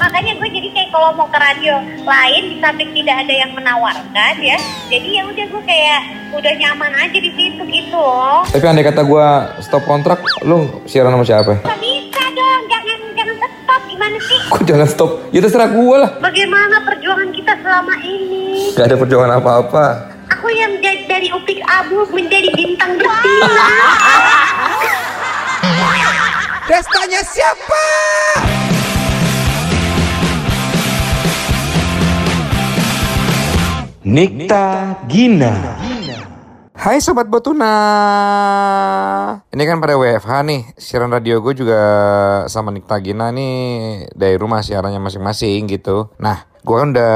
makanya gue jadi kayak kalau mau ke radio lain di samping tidak ada yang menawarkan ya jadi ya udah gue kayak udah nyaman aja di situ gitu loh Tapi andai kata gue stop kontrak, lu siaran sama siapa? Gak bisa dong jangan jangan stop gimana sih Kok jangan stop? Ya terserah gue lah. bagaimana perjuangan kita selama ini Gak ada perjuangan apa-apa. aku yang jadi dari upik abu menjadi bintang betina Pestanya siapa? Nikta Gina. Hai Sobat Botuna. Ini kan pada WFH nih. Siaran radio gue juga sama Nikta Gina nih. Dari rumah siarannya masing-masing gitu. Nah gue kan udah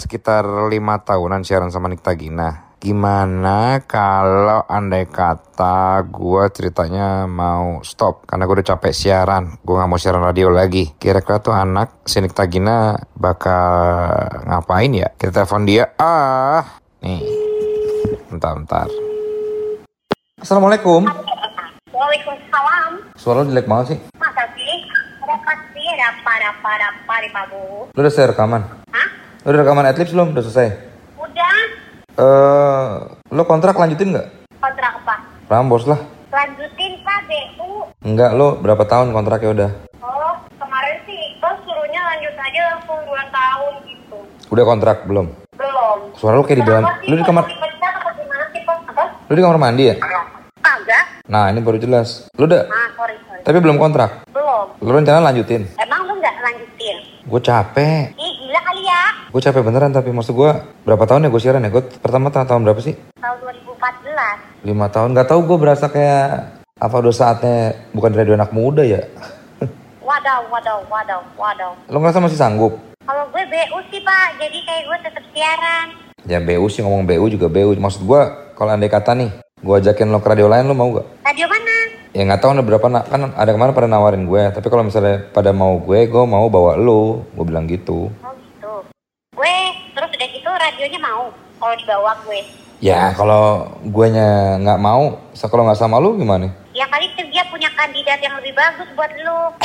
sekitar lima tahunan siaran sama Nikta Gina Gimana kalau andai kata gue ceritanya mau stop Karena gue udah capek siaran Gue gak mau siaran radio lagi Kira-kira tuh anak si Nikta Gina bakal ngapain ya Kita telepon dia Ah Nih Bentar, bentar. Assalamualaikum. Waalaikumsalam Suara jelek banget sih. masa sih apa di pabu Lu udah selesai rekaman? Hah? Lu udah rekaman adlibs belum? Udah selesai? Eh, lu kontrak lanjutin nggak? kontrak apa Rambos lah. lanjutin pak BU Enggak, lu berapa tahun kontraknya udah? oh kemarin sih bos suruhnya lanjut aja langsung 2 tahun gitu Udah kontrak belum? belum Suara lu kayak di dalam. Lu di kamar, lu di kamar mandi ya? kagak Nah, ini baru jelas. Lu udah, ah sorry sorry tapi belum kontrak. belum Lu rencana lanjutin? emang lu nggak lanjutin Gue capek. ih Gue capek beneran tapi maksud gue berapa tahun ya gue siaran ya? Gue pertama tahun, tahun berapa sih? tahun 2014 Lima tahun. Gak tau gue berasa kayak apa udah saatnya bukan radio anak muda ya? wadaw wadaw wadaw wadaw Lo ngerasa masih sanggup? kalau gue BU sih pak jadi kayak gue tetap siaran Ya BU sih ngomong BU juga BU. Maksud gue kalau andai kata nih, gue ajakin lo ke radio lain lo mau gak? radio mana Ya nggak tahu ada berapa kan ada kemarin pada nawarin gue. Tapi kalau misalnya pada mau gue, gue mau bawa lo. Gue bilang gitu gue terus udah gitu radionya mau kalau dibawa gue Ya kalau gue nya nggak mau, kalau nggak sama lo gimana? Ya kali itu dia punya kandidat yang lebih bagus buat lu.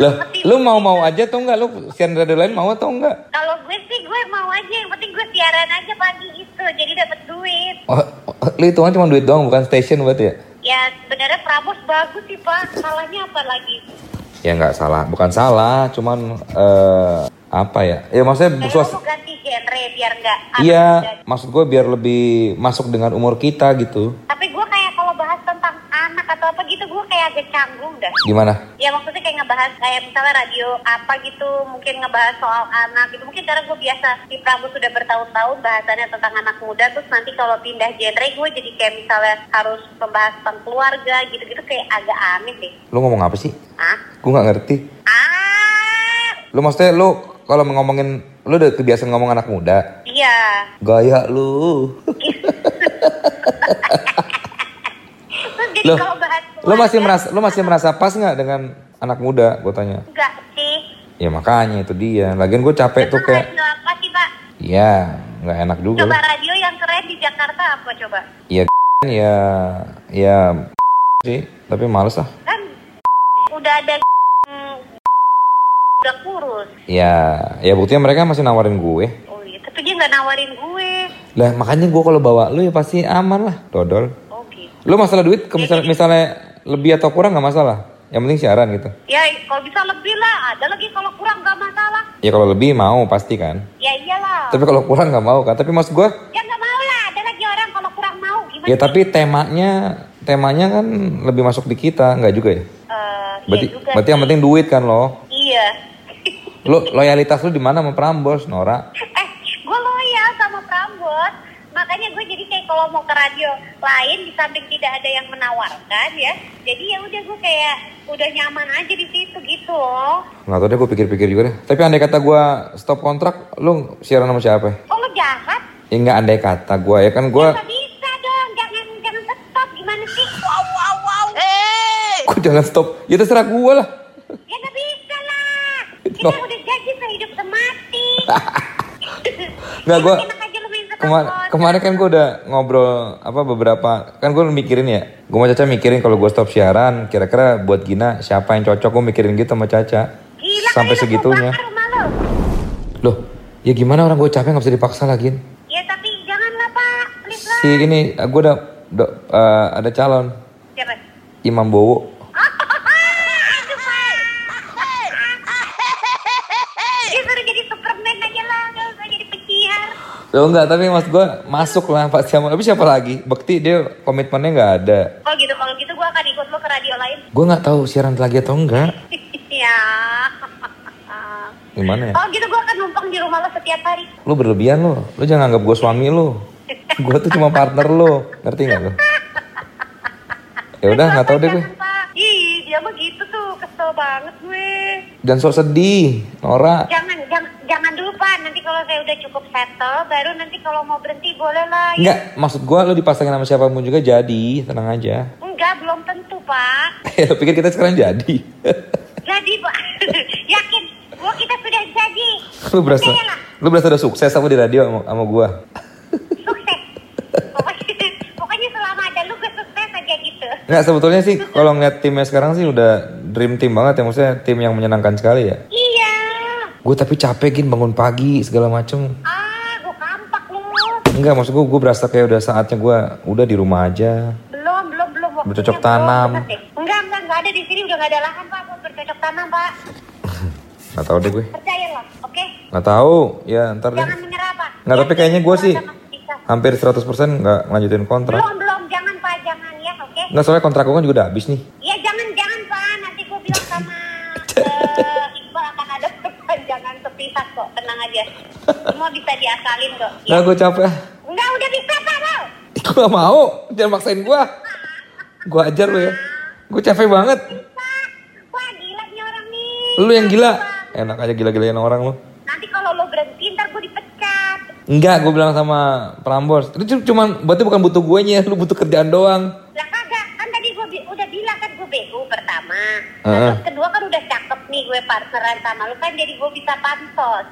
Loh, lo mau mau aja atau enggak? Lo siaran radio lain mau atau enggak? Kalau gue sih gue mau aja, yang penting gue siaran aja pagi gitu, jadi dapat duit. Oh, oh, lo hitungan cuma duit doang, bukan station berarti ya? Ya sebenarnya Prabos bagus sih pak, salahnya apa lagi? Ya nggak salah, bukan salah, cuman eh apa ya? Ya maksudnya Kayak suas- ganti genre biar nggak. Iya, maksud gue biar lebih masuk dengan umur kita gitu. Tapi gue kayak kalau bahas tentang anak atau apa gitu, gue kayak agak canggung dah. Gimana? Ya maksudnya kayak ngebahas kayak misalnya radio apa gitu, mungkin ngebahas soal anak gitu. Mungkin karena gue biasa di Prabu sudah bertahun-tahun bahasannya tentang anak muda, terus nanti kalau pindah genre gue jadi kayak misalnya harus membahas tentang keluarga gitu-gitu kayak agak aneh deh. Lu ngomong apa sih? Hah? Gue nggak ngerti. Ah, Lu maksudnya lu kalau ngomongin lu udah kebiasaan ngomong anak muda. iya. Gaya lu. Lu masih keluarga, merasa lu masih merasa pas nggak dengan anak muda? Gue tanya. enggak sih. Ya makanya itu dia. Lagian gue capek tuh kayak, radio apa sih pak? ya nggak enak juga. Coba radio yang keren di Jakarta apa coba? Ya ya ya sih. Tapi males lah. Kan udah ada udah kurus. Ya ya buktinya mereka masih nawarin gue. Oh iya, tapi dia nggak nawarin gue. Lah makanya gue kalau bawa lu ya pasti aman lah, dodol. Oh gitu. Lu masalah duit, ke misal, misalnya lebih atau kurang nggak masalah. Yang penting siaran gitu. Ya kalau bisa lebih lah, ada lagi kalau kurang nggak masalah. Ya kalau lebih mau pasti kan. Ya iyalah. Tapi kalau kurang nggak mau kan. Tapi maksud gue, Ya nggak mau lah, ada lagi orang kalau kurang mau gimana? ya tapi temanya temanya kan lebih masuk di kita, nggak juga ya? Eh, Berarti, iya juga. berarti yang penting duit kan lo. Iya. Lo loyalitas lu di mana sama Prambos, Nora? eh, gue loyal sama Prambos. Makanya gue jadi kayak kalau mau ke radio lain di samping tidak ada yang menawarkan ya. Jadi ya udah gue kayak udah nyaman aja di situ gitu loh. Nggak tahu deh, gue pikir-pikir juga deh. Tapi andai kata gue stop kontrak, lu siaran sama siapa? Oh lo jahat? Ya nggak andai kata gue, ya kan gue... Nggak bisa dong, jangan jangan stop gimana sih? Wow wow wow. Kok jangan stop? Ya terserah gue lah. Ya nggak bisa lah. Kita No. udah janji sehidup semati. Nggak, ke Kemar kemarin kan gue udah ngobrol apa beberapa kan gue mikirin ya gue sama Caca mikirin kalau gue stop siaran kira-kira buat Gina siapa yang cocok gue mikirin gitu sama Caca sampai segitunya. gua bakar rumah lo. Loh, ya gimana orang gue capek nggak bisa dipaksa lagi. Ya tapi janganlah pak, please lah. Si ini, gue udah, udah, eh, ada calon Siapa? Imam Bowo. Aduh, Pak. Dia suruh jadi Superman aja lah, nggak usah jadi Loh enggak, tapi mas gue masuk lah Pak Siamal. Tapi siapa lagi? Bekti dia komitmennya nggak ada. Oh gitu, kalau gitu gue akan ikut lo ke radio lain. Gue nggak tahu siaran lagi atau enggak. ya. Gimana ya? Oh gitu, gue akan numpang di rumah lo setiap hari. Lu berlebihan lo. Lu jangan anggap gue suami lu. Gue tuh cuma partner lo. Ngerti nggak lo? Ya udah, nggak tahu deh gue. Jangan, Pak. Ih, dia mah gitu tuh, kesel banget gue. Dan sok sedih, Nora. Jangan, jangan, jangan dulu Pak. Kalau saya udah cukup settle, baru nanti kalau mau berhenti boleh lah. Ya, Enggak, maksud gue lu dipasangin sama siapa pun juga jadi, tenang aja. Enggak, belum tentu Pak. Ya pikir kita sekarang jadi? Jadi Pak, yakin, gua kita sudah jadi. lu berasa, Percayalah, lu berasa udah sukses sama di radio sama, sama gue. sukses. Pokoknya, pokoknya selama ada lu gue sukses aja gitu. Nggak, sebetulnya sih kalau ngeliat timnya sekarang sih udah dream team banget ya. Maksudnya tim yang menyenangkan sekali ya. Gue tapi capek gin bangun pagi segala macem. Ah, gua kampak lu. Enggak, maksud gue gue berasa kayak udah saatnya gue udah di rumah aja. Belum, belum, belum. waktunya Bercocok tanam. Enggak, enggak, enggak ada di sini udah enggak ada lahan Pak buat bercocok tanam Pak. Nggak tahu deh gue. Percayalah, oke? Nggak tahu. Ya ntar deh. Jangan menyerah Pak. Nggak, tapi kayaknya gue sih hampir 100% nggak lanjutin kontrak. Belum, belum, jangan Pak, jangan ya, oke? Nggak, soalnya kontrak gue kan juga udah habis nih. Aja. Semua bisa diakalin kok. Ya. Gue capek. Enggak, udah bisa Pak, lo. Gue gak mau. Jangan maksain gue. Gue ajar lu ya. Gue capek banget. Bisa. Wah, gila nih orang nih. Lu yang gila. Enak aja gila-gilain orang lu. Nanti kalau lo berhenti, ntar gue dipecat. Enggak, gue bilang sama Prambors. Itu cu- cuman berarti bukan butuh gue nya, lu butuh kerjaan doang. Lah kagak, kan tadi gue bi- udah bilang kan gue bego pertama. Nah, terus kedua kan udah cakep nih gue partneran sama lu kan jadi gue bisa pansos.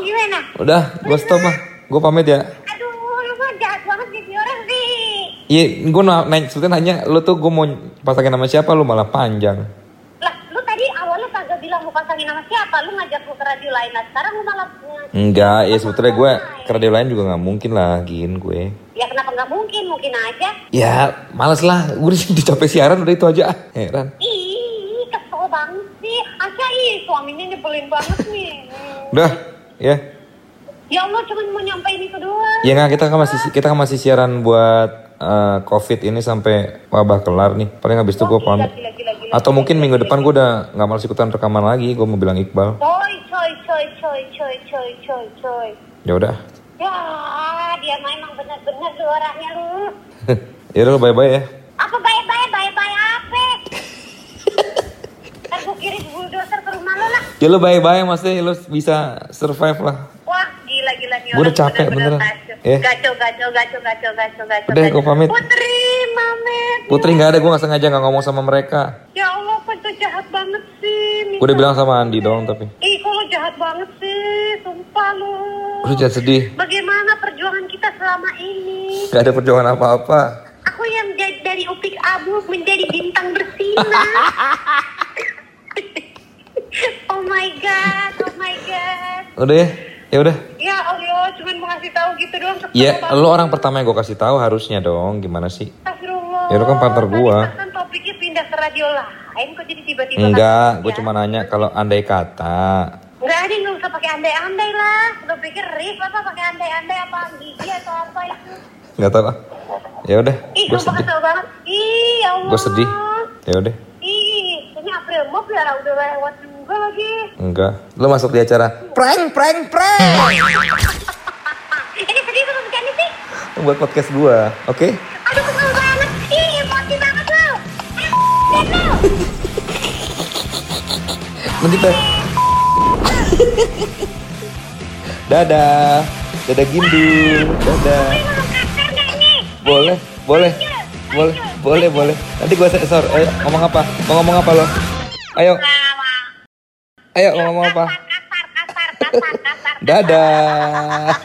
Gimana? Udah, gue stop mah. Gue pamit ya. Aduh, lu mah jahat banget jadi orang sih. Iya, gue nanya, sebetulnya nanya, lu tuh gue mau pasangin nama siapa, lu malah panjang. Lah, lu tadi awalnya kagak bilang mau pasangin nama siapa? Lu ngajak gue ke radio lain. Nah, sekarang lu malah... Enggak, ya sebetulnya gue ke radio lain juga nggak mungkin lah, gin gue. Ya kenapa nggak mungkin? Mungkin aja. Ya, males lah. Gue udah dicapai siaran udah itu aja. Heran. Banget sih. Aca ih, suaminya nyebelin banget nih. Udah, ya. Ya Allah, cuma mau nyampein itu doang. Ya nggak, kita kan masih kita kan masih siaran buat eh, COVID ini sampai wabah kelar nih. Paling habis itu gue Gila, pamit. gila, Atau mungkin gila, minggu depan gue udah nggak males ikutan rekaman lagi. Gue mau bilang Iqbal. Coy, coy, coy, coy, coy, coy, coy, coy. Ya udah. Ya, dia memang benar-benar tuh orangnya lu. ya udah bye bye ya. Apa baik-baik, baik-baik apa? Ntar gue kirim bulldozer ke rumah lo lah. Ya lu bye maksudnya lu bisa survive lah. Wah, gila-gila nih Gua udah capek, beneran. Gacor, Eh. gacor, gacor, gacor, gacor, gacor, gacor. Udah, gua pamit. Putri, Mamet. Putri nggak ada, gue nggak sengaja nggak ngomong sama mereka. Ya Allah, kok itu jahat banget sih. Gue udah bilang sama Andi doang tapi. Ih, kok lo jahat banget sih. Sumpah lo. Lu jangan sedih. Bagaimana perjuangan kita selama ini? Gak ada perjuangan apa-apa. Aku yang dari upik abu menjadi bintang bersinar. oh my god, oh my god. Udah ya, ya udah. Ya Allah, cuman mau ngasih tahu gitu doang. kesel Ya, banget. lu orang pertama yang gue kasih tahu harusnya dong. Gimana sih? Astagfirullah. Ya, lu kan partner gua. Kan topiknya pindah ke radio lain, kok jadi tiba-tiba Enggak, kasih gue ya? cuma nanya kalau andai kata. Enggak ada, nggak usah pakai andai-andai lah. Lo pikir Rif apa pakai andai-andai apa gigi atau apa itu? Nggak tahu ah. Ya udah, Ih, gue sedih. banget. Ih, ya Allah. Gue sedih. Ya udah, Ih, ini April Mop ya udah lewat lagi. enggak. Lu masuk di acara Prank, prank, prank. Ini sedih sama begini sih. buat podcast gua, oke? Aduh, kesel banget. Ih, emosi banget lo. Eh. Nanti teh. Dadah, dadah Gindu, dadah. Boleh, boleh, boleh, boleh, boleh. Nanti gua sensor. Ayo, ngomong apa? Mau ngomong apa lo? Ayo, ayo ngomong apa? Kasar, kasar, kasar, kasar, kasar. Dadah.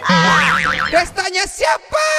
Pestanya siapa?